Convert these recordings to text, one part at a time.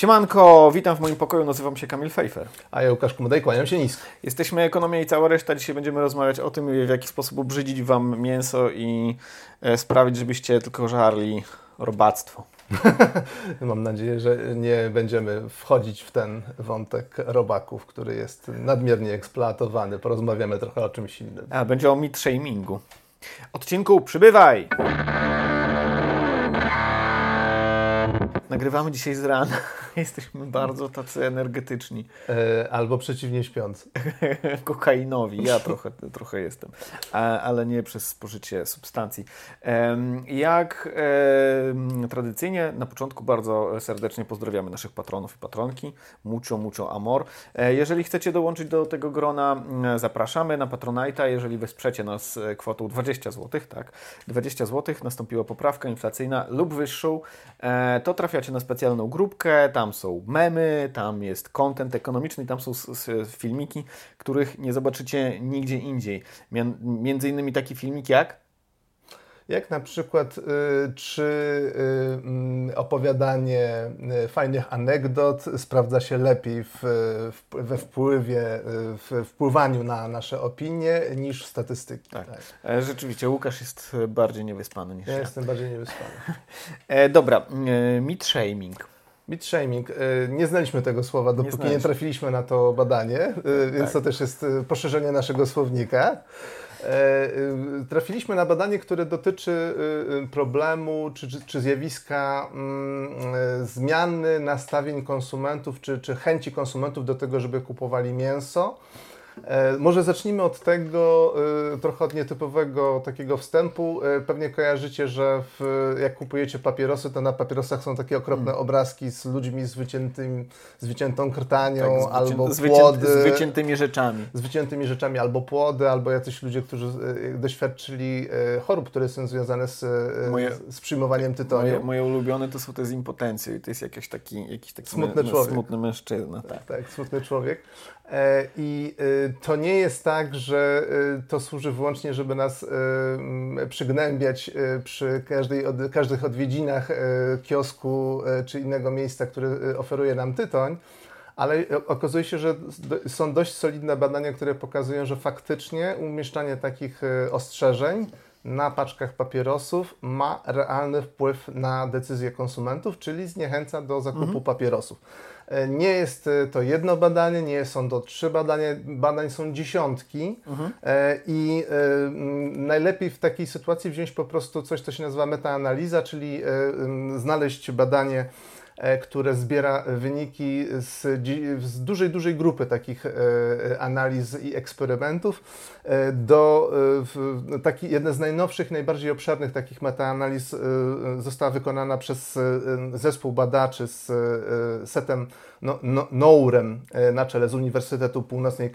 Siemanko, witam w moim pokoju, nazywam się Kamil Fejfer. A ja Łukasz Kumodej, kłaniam się nisko. Jesteśmy Ekonomia i cała reszta. Dzisiaj będziemy rozmawiać o tym, w jaki sposób obrzydzić Wam mięso i e, sprawić, żebyście tylko żarli robactwo. Mam nadzieję, że nie będziemy wchodzić w ten wątek robaków, który jest nadmiernie eksploatowany. Porozmawiamy trochę o czymś innym. A, będzie o meat shamingu. Odcinku przybywaj! Nagrywamy dzisiaj z rana. Jesteśmy bardzo tacy energetyczni. E, albo przeciwnie śpiący. Kokainowi. Ja trochę, trochę jestem. ale nie przez spożycie substancji. Jak tradycyjnie na początku bardzo serdecznie pozdrawiamy naszych patronów i patronki. Mucho, mucho amor. E, jeżeli chcecie dołączyć do tego grona, zapraszamy na Patronite'a. Jeżeli wesprzecie nas kwotą 20 zł, tak, 20 zł, nastąpiła poprawka inflacyjna lub wyższą, e, to trafiacie na specjalną grupkę tam są memy, tam jest content ekonomiczny, tam są filmiki, których nie zobaczycie nigdzie indziej. Między innymi taki filmik jak jak na przykład y, czy y, opowiadanie y, fajnych anegdot sprawdza się lepiej w, w, we wpływie, w wpływaniu na nasze opinie niż statystyki. Tak. tak. E, rzeczywiście, Łukasz jest bardziej niewyspany niż ja. Ja jestem bardziej niewyspany. E, dobra, e, meat shaming. Meat shaming. Y, nie znaliśmy tego słowa, dopóki nie, nie trafiliśmy na to badanie, y, więc tak. to też jest y, poszerzenie naszego słownika. E, trafiliśmy na badanie, które dotyczy problemu czy, czy, czy zjawiska mm, zmiany nastawień konsumentów, czy, czy chęci konsumentów do tego, żeby kupowali mięso. E, może zacznijmy od tego, e, trochę od nietypowego takiego wstępu. E, pewnie kojarzycie, że w, jak kupujecie papierosy, to na papierosach są takie okropne hmm. obrazki z ludźmi z, wyciętym, z wyciętą krtanią, tak, albo z płody. Z wyciętymi rzeczami. Z wyciętymi rzeczami, albo płody, albo jacyś ludzie, którzy doświadczyli chorób, które są związane z, moje, z przyjmowaniem tytoniu. Moje, moje ulubione to są te z impotencją i to jest jakiś taki, jakiś taki smutny, człowiek. smutny mężczyzna. Tak. tak, smutny człowiek. I to nie jest tak, że y, to służy wyłącznie, żeby nas y, mm, przygnębiać y, przy każdej, każdych odwiedzinach kiosku czy innego miejsca, które oferuje nam tytoń, ale okazuje się, że są dość solidne badania, które pokazują, że faktycznie umieszczanie takich ostrzeżeń na paczkach papierosów ma realny wpływ na decyzje konsumentów, czyli zniechęca do zakupu mhm. papierosów. E, nie jest e, to jedno badanie, nie są to trzy badania, badań są dziesiątki mhm. E, i najlepiej w takiej sytuacji wziąć po prostu coś, co się nazywa metaanaliza, czyli znaleźć badanie które zbiera wyniki z, z dużej, dużej grupy takich e, analiz i eksperymentów. E, do, taki, jeden z najnowszych, najbardziej obszernych takich metaanaliz została wykonana przez zespół badaczy z setem no, no, Nourem na czele z Uniwersytetu Północnej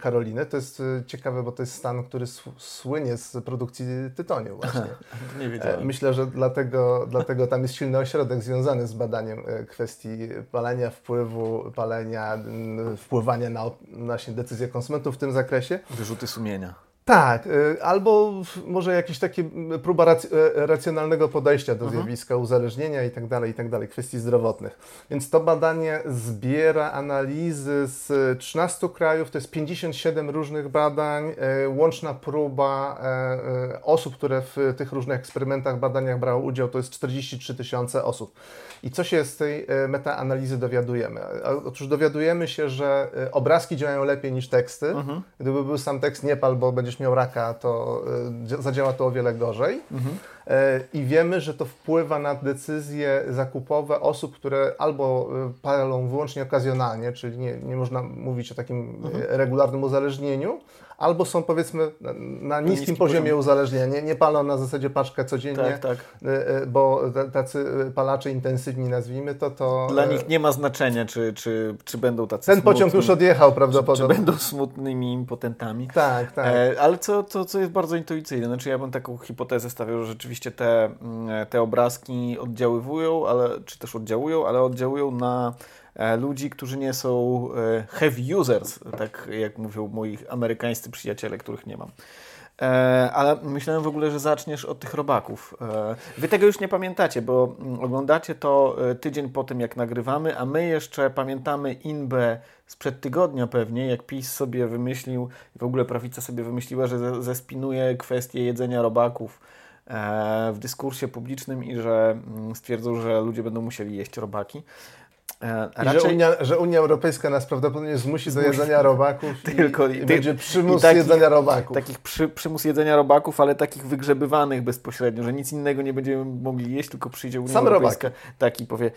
Karoliny. To jest ciekawe, bo to jest stan, który słynie z produkcji tytoniu właśnie. Nie wiedziałem. Myślę, że dlatego, dlatego tam jest silny ośrodek związany z badaniem E, kwestii palenia, wpływu, palenia, wpływania na właśnie decyzje konsumentów w tym zakresie. Wyrzuty sumienia. Tak, y, albo może jakieś takie próba rac e, racjonalnego podejścia do mhm. zjawiska uzależnienia i tak dalej, i tak dalej, kwestii zdrowotnych. Więc to badanie zbiera analizy z 13 krajów, to jest 57 różnych badań, e, łączna próba e, osób, które w tych różnych eksperymentach, badaniach brały udział, to jest 43 tysiące osób. I co się z tej metaanalizy dowiadujemy? Otóż dowiadujemy się, że obrazki działają lepiej niż teksty. Mhm. Gdyby był sam tekst nie pal, bo będziesz miał raka, to y, zadziała to o wiele gorzej. Mhm. E, I wiemy, że to wpływa na decyzje zakupowe osób, które albo y, palą wyłącznie okazjonalnie, czyli nie, nie można mówić o takim mhm. regularnym uzależnieniu, albo są powiedzmy na, na niskim, niskim poziomie poziom. uzależnienia, nie, palą na zasadzie paczkę codziennie, tak, tak. E, e, bo tacy palacze intensywni nazwijmy to, to... Dla nich nie ma znaczenia, czy, czy, czy będą tacy Ten smutni, pociąg już odjechał prawdopodobnie. Czy, czy będą smutnymi impotentami. Tak, tak. E, ale co, to, co jest bardzo intuicyjne, znaczy ja bym taką hipotezę stawiał, że rzeczywiście te, mm, te obrazki oddziaływują, ale, czy też oddziałują, ale oddziałują na ludzi, którzy nie są e, heavy users, tak jak mówią moi amerykańscy przyjaciele, których nie mam. E, ale myślałem w ogóle, że zaczniesz od tych robaków. E, wy tego już nie pamiętacie, bo mm, oglądacie to e, tydzień po tym, jak nagrywamy, a my jeszcze pamiętamy inbę sprzed tygodnia pewnie, jak PiS sobie wymyślił, w ogóle prawica sobie wymyśliła, że zespinuje kwestię jedzenia robaków e, w dyskursie publicznym i że mm, stwierdzą, że ludzie będą musieli jeść robaki. E, raczej... że, Unia, że, Unia, Europejska nas prawdopodobnie zmusi, zmusi do jedzenia robaków Tylko, i, i będzie przymus i takich, jedzenia robaków. Takich przy, przymus jedzenia robaków, ale takich wygrzebywanych bezpośrednio, że nic innego nie będziemy mogli jeść, tylko przyjdzie Unia Sam Europejska robak. tak i powie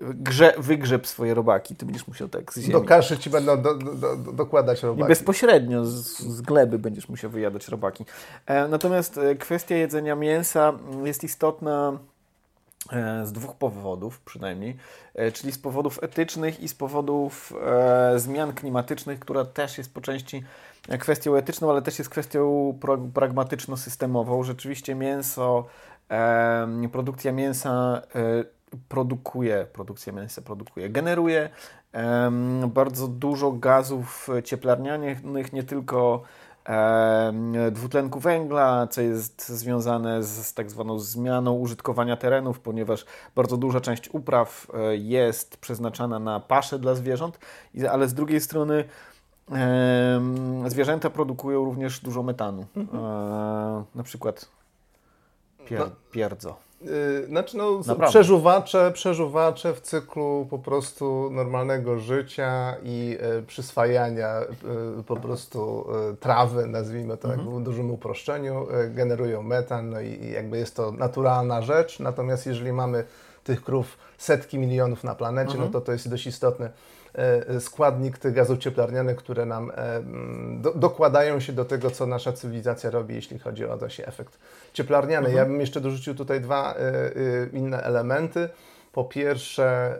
grze, wygrzeb swoje robaki, ty będziesz musiał tak z ziemi. Do kaszy ci będą do, do, do, dokładać robaki. I bezpośrednio z, z, gleby będziesz musiał wyjadać robaki. E, natomiast e, kwestia jedzenia mięsa jest istotna z dwóch powodów przynajmniej, e, czyli z powodów etycznych i z powodów e, zmian klimatycznych, która też jest po części kwestią etyczną, ale też jest kwestią pragmatyczno-systemową. Rzeczywiście mięso, e, produkcja mięsa e, produkuje, produkcja mięsa produkuje, generuje e, bardzo dużo gazów cieplarnianych, nie tylko dwutlenku węgla, co jest związane z, z tak zwaną zmianą użytkowania terenów, ponieważ bardzo duża część upraw e, jest przeznaczana na pasze dla zwierząt, ale z drugiej strony zwierzęta produkują również dużo metanu. Mhm. E, na przykład pier, no. pierdzo. Yy, znaczy no, przeżuwacze, przeżuwacze w cyklu po prostu normalnego życia i y, przyswajania y, po prostu y, trawy, nazwijmy to mhm. w dużym uproszczeniu, generują metan, no i, i jakby jest to naturalna rzecz. Natomiast jeżeli mamy tych krów setki milionów na planecie, no mhm. no to to jest dość istotny E, składnik tych gazów cieplarnianych, które nam e, do, dokładają się do tego, co nasza cywilizacja robi, jeśli chodzi o właśnie efekt cieplarniany. Mhm. Ja bym jeszcze dorzucił tutaj dwa e, inne elementy. Po pierwsze,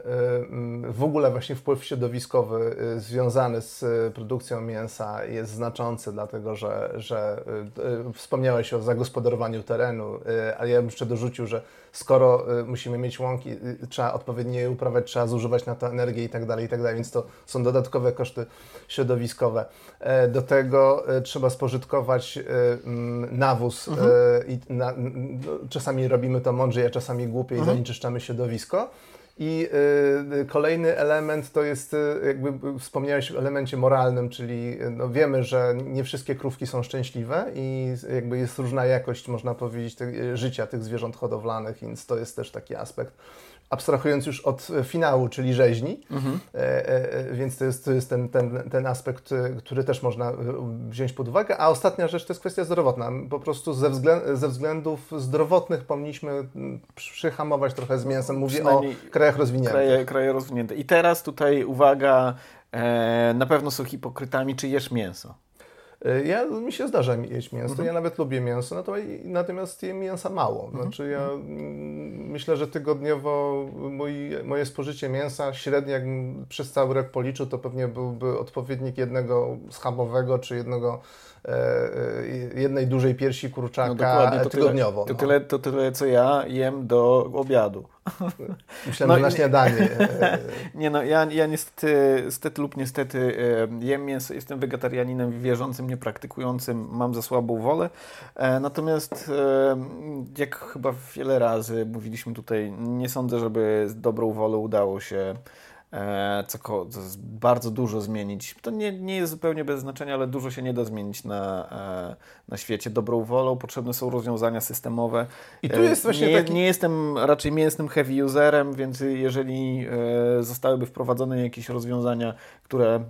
w ogóle właśnie wpływ środowiskowy związany z produkcją mięsa jest znaczący, dlatego że, że wspomniałeś o zagospodarowaniu terenu, ale ja bym jeszcze dorzucił, że skoro y, musimy mieć łąki, y, trzeba odpowiednio je uprawiać, trzeba zużywać na to energię i tak dalej, i tak dalej, więc to są dodatkowe koszty środowiskowe. E, do tego trzeba spożytkować mm, nawóz mhm. i na, no, czasami robimy to mądrzej, a czasami głupiej, mhm. zanieczyszczamy środowisko. I y, kolejny element to jest, y, jakby wspomniałeś o elemencie moralnym, czyli y, no wiemy, że nie wszystkie krówki są szczęśliwe i jakby jest różna jakość, można powiedzieć, życia tych zwierząt hodowlanych, więc to jest też taki aspekt abstrahując już od finału, czyli rzeźni, mhm. E, e, e, więc to jest, to jest ten, ten, ten aspekt, który też można wziąć pod uwagę. A ostatnia rzecz to jest kwestia zdrowotna. Po prostu ze, względ, ze względów zdrowotnych powinniśmy przyhamować trochę z mięsem. Mówię o krajach rozwiniętych. Kraje, kraje rozwinięte. I teraz tutaj uwaga, na pewno są hipokrytami, czy jesz mięso. E, ja, mi się zdarza jeść mięso, mhm. ja nawet lubię mięso, natomiast, natomiast jem mięsa mało. Mhm. Znaczy ja mhm. myślę, że tygodniowo mój, moje spożycie mięsa średnio, jak przez cały rok policzył, to pewnie byłby odpowiednik jednego schabowego czy jednego E, e, jednej dużej piersi kurczaka no tygodniowo. Tyle, to, tyle, to tyle, co ja jem do obiadu. Myślałem, no, na śniadanie. nie no, ja, ja niestety, niestety lub niestety jem mięso, jestem wegetarianinem wierzącym, niepraktykującym, mam za słabą wolę. E, natomiast jak chyba wiele razy mówiliśmy tutaj, nie sądzę, żeby z dobrą wolą udało się E, co bardzo dużo zmienić. To nie, nie jest zupełnie bez znaczenia, ale dużo się nie da zmienić na, e, na świecie. Dobrą wolą potrzebne są rozwiązania systemowe. I tu jest właśnie nie, taki... nie jestem raczej mięsnym heavy userem, więc jeżeli e, zostałyby wprowadzone jakieś rozwiązania, które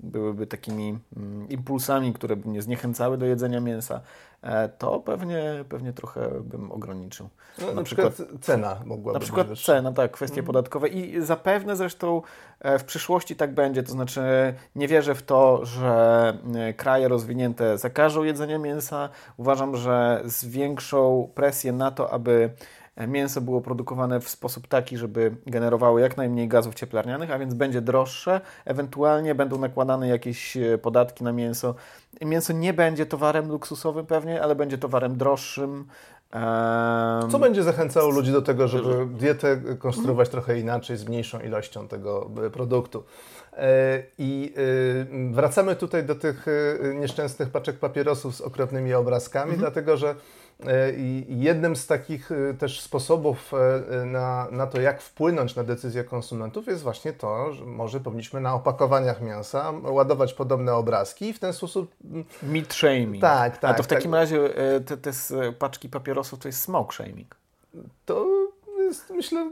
byłyby takimi mm, impulsami, które by mnie zniechęcały do jedzenia mięsa, e, to pewnie, pewnie trochę bym ograniczył. No, na, na przykład, przykład, cena mogłaby Na przykład być cena, tak, kwestie mhm. podatkowe i zapewne zresztą e, w przyszłości tak będzie, to znaczy nie wierzę w to, że e, kraje rozwinięte zakażą jedzenia mięsa. Uważam, że zwiększą presję na to, aby mięso było produkowane w sposób taki, żeby generowało jak najmniej gazów cieplarnianych, a więc będzie droższe, ewentualnie będą nakładane jakieś e, podatki na mięso. Mięso nie będzie towarem luksusowym pewnie, ale będzie towarem droższym, Co będzie zachęcało ludzi do tego, żeby dietę konstruować trochę inaczej, z mniejszą ilością tego produktu. E, I e, wracamy tutaj do tych e, nieszczęsnych paczek papierosów z okropnymi obrazkami, mhm. dlatego że jednym z takich też sposobów na, na to, jak wpłynąć na decyzje konsumentów, jest właśnie to, że może powinniśmy na opakowaniach mięsa ładować podobne obrazki i w ten sposób. Meat shaming. Tak, tak. A to w tak. takim razie te, te paczki papierosów to jest smoke shaming. To jest, myślę,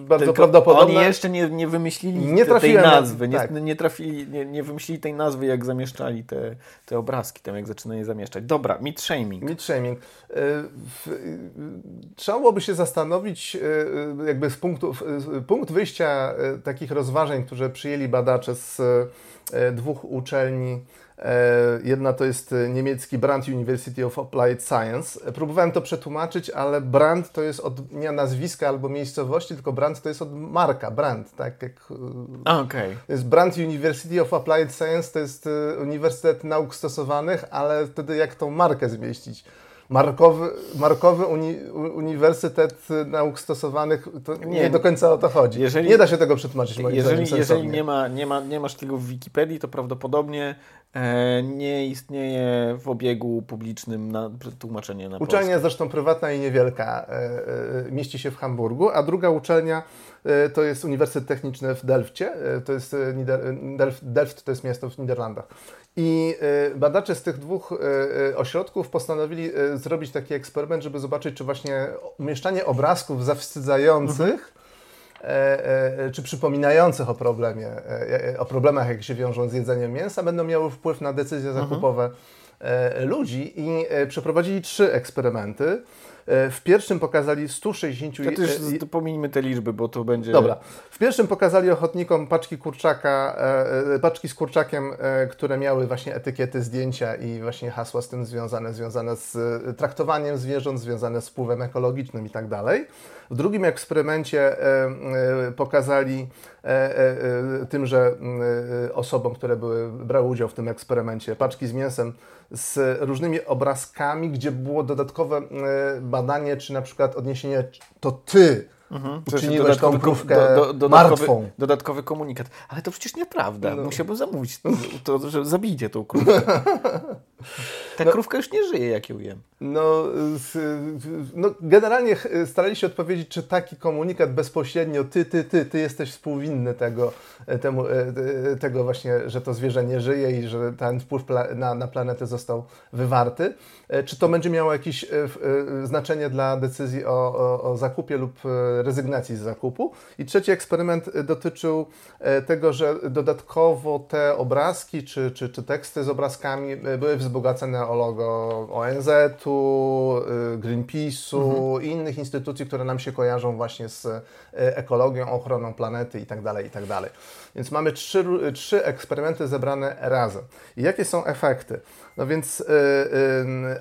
bardzo Tylko prawdopodobne. Oni jeszcze nie, nie wymyślili nie tej nazwy, nie, tak. nie, trafili, nie, nie wymyślili tej nazwy, jak zamieszczali te, te obrazki, tam jak zaczynają je zamieszczać. Dobra, meat shaming. Meat shaming. E, trzeba byłoby się zastanowić, e, jakby z punktu, punkt wyjścia e, takich rozważań, które przyjęli badacze z dwóch uczelni E, jedna to jest e, niemiecki Brand University of Applied Science. Próbowałem to przetłumaczyć, ale brand to jest od nie nazwiska albo miejscowości, tylko brand to jest od marka, brand, tak jak... E, okay. To jest Brand University of Applied Science, to jest Uniwersytet Nauk Stosowanych, ale wtedy jak tą markę zmieścić? Markowy, markowy uni, Uniwersytet Nauk Stosowanych, to nie, nie, do końca o to chodzi. Jeżeli, nie da się tego przetłumaczyć moim jeżeli, zdaniem Jeżeli nie, ma, nie, ma, nie masz tego w Wikipedii, to prawdopodobnie e, nie istnieje w obiegu publicznym na, tłumaczenie na Uczelnia zresztą prywatna i niewielka, e, e, mieści się w Hamburgu, a druga uczelnia e, to jest Uniwersytet Techniczny w Delfcie, e, to jest e, Delft, Delft to jest miasto w Niderlandach. I e, badacze z tych dwóch e, e, ośrodków postanowili zrobić taki eksperyment, żeby zobaczyć, czy właśnie umieszczanie obrazków zawstydzających, mhm. Czy przypominających o problemie, o problemach, jakie się wiążą z jedzeniem mięsa, będą miały wpływ na decyzje zakupowe mhm. ludzi. I przeprowadzili trzy eksperymenty. E, w pierwszym pokazali 160... To też e, pomijmy te liczby, bo to będzie... Dobra. W pierwszym pokazali ochotnikom paczki kurczaka, e, paczki z kurczakiem, które miały właśnie etykiety, zdjęcia i właśnie hasła z tym związane, związane z traktowaniem zwierząt, związane z wpływem ekologicznym i tak dalej. W drugim eksperymencie pokazali tymże osobom, które były, brały udział w tym eksperymencie, paczki z mięsem z różnymi obrazkami, gdzie było dodatkowe badanie, czy na przykład odniesienie to ty Mhm. Uczyniłeś tą krówkę do, do, martwą. Dodatkowy komunikat. Ale to przecież nieprawda. No. Musiałbym zamówić to, że zabijcie tą krówkę. Ta no, krówka już nie żyje, jak ją jem. No, no, generalnie starali się odpowiedzieć, czy taki komunikat bezpośrednio ty, ty, ty, ty jesteś współwinny tego, e, temu, e, e, tego właśnie, że to zwierzę nie żyje i że ten wpływ na, na planetę został wywarty. Czy to będzie miało jakieś znaczenie dla decyzji o, o, o zakupie lub rezygnacji z zakupu. I trzeci eksperyment dotyczył tego, że dodatkowo te obrazki czy, czy, czy teksty z obrazkami były wzbogacane o logo ONZ-u, Greenpeace'u mhm. i innych instytucji, które nam się kojarzą właśnie z ekologią, ochroną planety itd. Tak itd. Tak więc mamy trzy, trzy eksperymenty zebrane razem. I jakie są efekty? No więc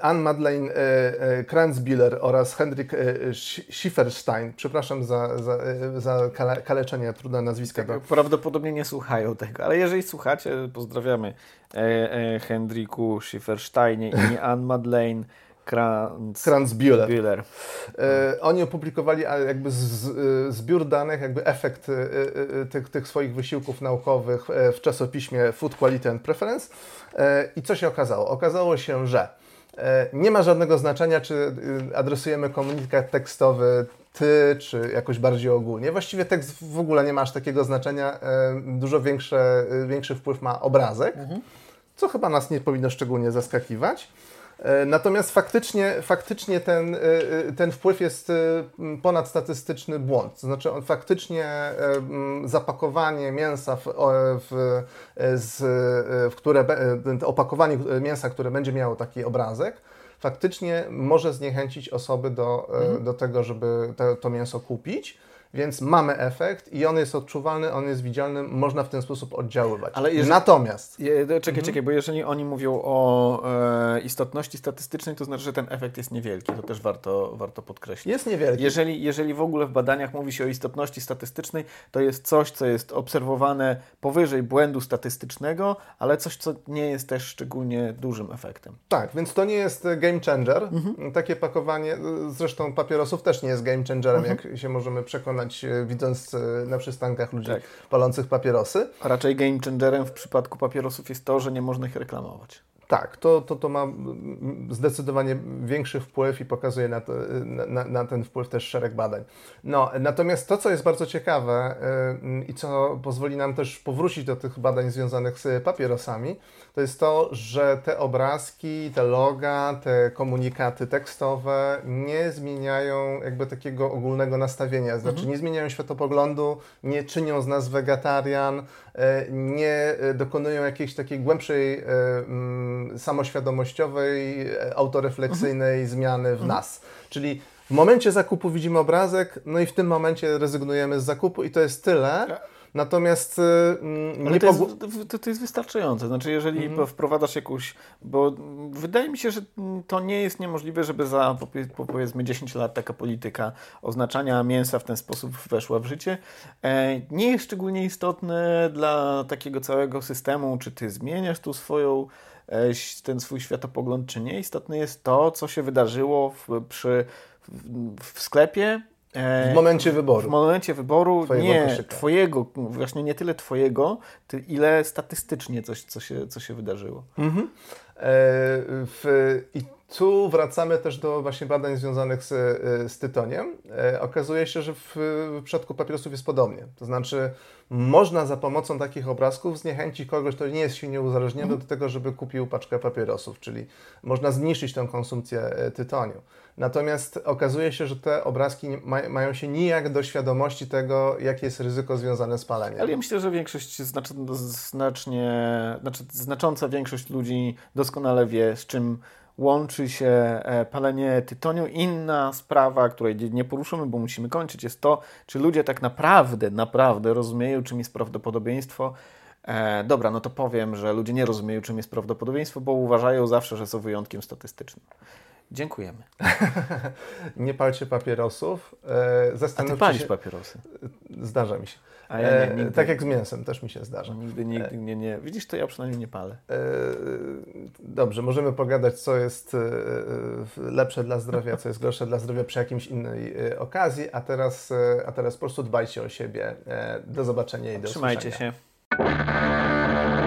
Anne-Madeleine y, y, Kranzbiller oraz Hendrik y, Schifferstein, przepraszam za, za, y, za kale, kaleczenie, trudne nazwiska. Tak, prawdopodobnie nie słuchają tego, ale jeżeli słuchacie, pozdrawiamy e, e, Hendriku Schiffersteinie i Anne-Madeleine Kranz, Kranzbühler. Bühler. E, oni opublikowali jakby z, e, zbiór danych, jakby efekt e, e, tych, tych, swoich wysiłków naukowych w czasopiśmie Food Quality and Preference. E, I co się okazało? Okazało się, że e, nie ma żadnego znaczenia, czy adresujemy komunikat tekstowy ty, czy jakoś bardziej ogólnie. Właściwie tekst w ogóle nie ma aż takiego znaczenia. Dużo większe, większy wpływ ma obrazek, mhm. co chyba nas nie powinno szczególnie zaskakiwać. E, natomiast faktycznie, faktycznie ten, e, e, ten wpływ jest ponadstatystyczny błąd. To znaczy, on faktycznie zapakowanie mięsa, w, w, z, w które, opakowanie mięsa, które będzie miało taki obrazek, faktycznie może zniechęcić osoby do, mhm. do tego, żeby to, to mięso kupić. Więc mamy efekt i on jest odczuwalny, on jest widzialny, można w ten sposób oddziaływać. Ale jeżeli- Natomiast Je, czekaj, czekaj, bo jeżeli oni mówią o e, istotności statystycznej, to znaczy, że ten efekt jest niewielki. To też warto, warto podkreślić. jest niewielki. Jeżeli, jeżeli w ogóle w badaniach mówi się o istotności statystycznej, to jest coś, co jest obserwowane powyżej błędu statystycznego, ale coś, co nie jest też szczególnie dużym efektem. Tak, więc to nie jest e, game changer. Mhm. Takie pakowanie, e, zresztą papierosów też nie jest game changerem, Mhm. jak się możemy przekonać, e, widząc e, na przystankach ludzi Tak. palących papierosy. A raczej game changerem w przypadku papierosów jest to, że nie można ich reklamować. Tak, to, to, to ma zdecydowanie większy wpływ i pokazuje na, to, na, na- ten wpływ też szereg badań. No, natomiast to, co jest bardzo ciekawe y, i co pozwoli nam też powrócić do tych badań związanych z papierosami, to jest to, że te obrazki, te loga, te komunikaty tekstowe nie zmieniają jakby takiego ogólnego nastawienia, znaczy nie zmieniają światopoglądu, nie czynią z nas wegetarian, e, nie e, dokonują jakiejś takiej głębszej, mm, samoświadomościowej, autorefleksyjnej zmiany w nas. Czyli w momencie zakupu widzimy obrazek, no i w tym momencie rezygnujemy z zakupu i to jest tyle. Natomiast e, mm, nie to jest, to, to jest wystarczające. Znaczy, jeżeli Mhm. wprowadzasz jakąś. Bo mm, wydaje mi się, że mm, to nie jest niemożliwe, żeby za powiedzmy 10 lat taka polityka oznaczania mięsa w ten sposób weszła w życie. E, nie jest szczególnie istotne dla takiego całego systemu, czy ty zmieniasz tu swoją. Ten swój światopogląd, czy nie. Istotne jest to, co się wydarzyło w, przy, w, w sklepie. e, w momencie w wyboru. momencie wyboru Twojego nie koszyka. twojego, właśnie nie tyle twojego, ile statystycznie coś, co się, co się wydarzyło. Mhm. E, w, I tu wracamy też do właśnie badań związanych z, z tytoniem. E, okazuje się, że w, w przypadku papierosów jest podobnie. To znaczy, można za pomocą takich obrazków zniechęcić kogoś, kto nie jest silnie uzależniony do tego, żeby kupił paczkę papierosów, czyli można zmniejszyć tę konsumpcję e, tytoniu. Natomiast okazuje się, że te obrazki ma, mają się nijak do świadomości tego, jakie jest ryzyko związane z paleniem. Ale ja myślę, że większość, znaczy, znacznie, znaczy znacząca większość ludzi doskonale wie, z czym łączy się e, palenie tytoniu. Inna sprawa, której nie- poruszymy, bo musimy kończyć, jest to, czy ludzie tak naprawdę, naprawdę rozumieją, czym jest prawdopodobieństwo. E, dobra, no to powiem, że ludzie nie rozumieją, czym jest prawdopodobieństwo, bo uważają zawsze, że są wyjątkiem statystycznym. Dziękujemy. Nie palcie papierosów. E, A ty palisz się. papierosy. Zdarza mi się. A ja nie, E, nigdy, tak jak z mięsem też mi się zdarza. nigdy, nigdy nie, nie. Widzisz, to ja przynajmniej nie palę. E, dobrze, możemy pogadać, co jest e, e, lepsze dla zdrowia, co jest gorsze dla zdrowia przy jakiejś innej e, okazji, a teraz, e, a teraz po prostu dbajcie o siebie. E, do zobaczenia i do Trzymajcie usłyszenia. się.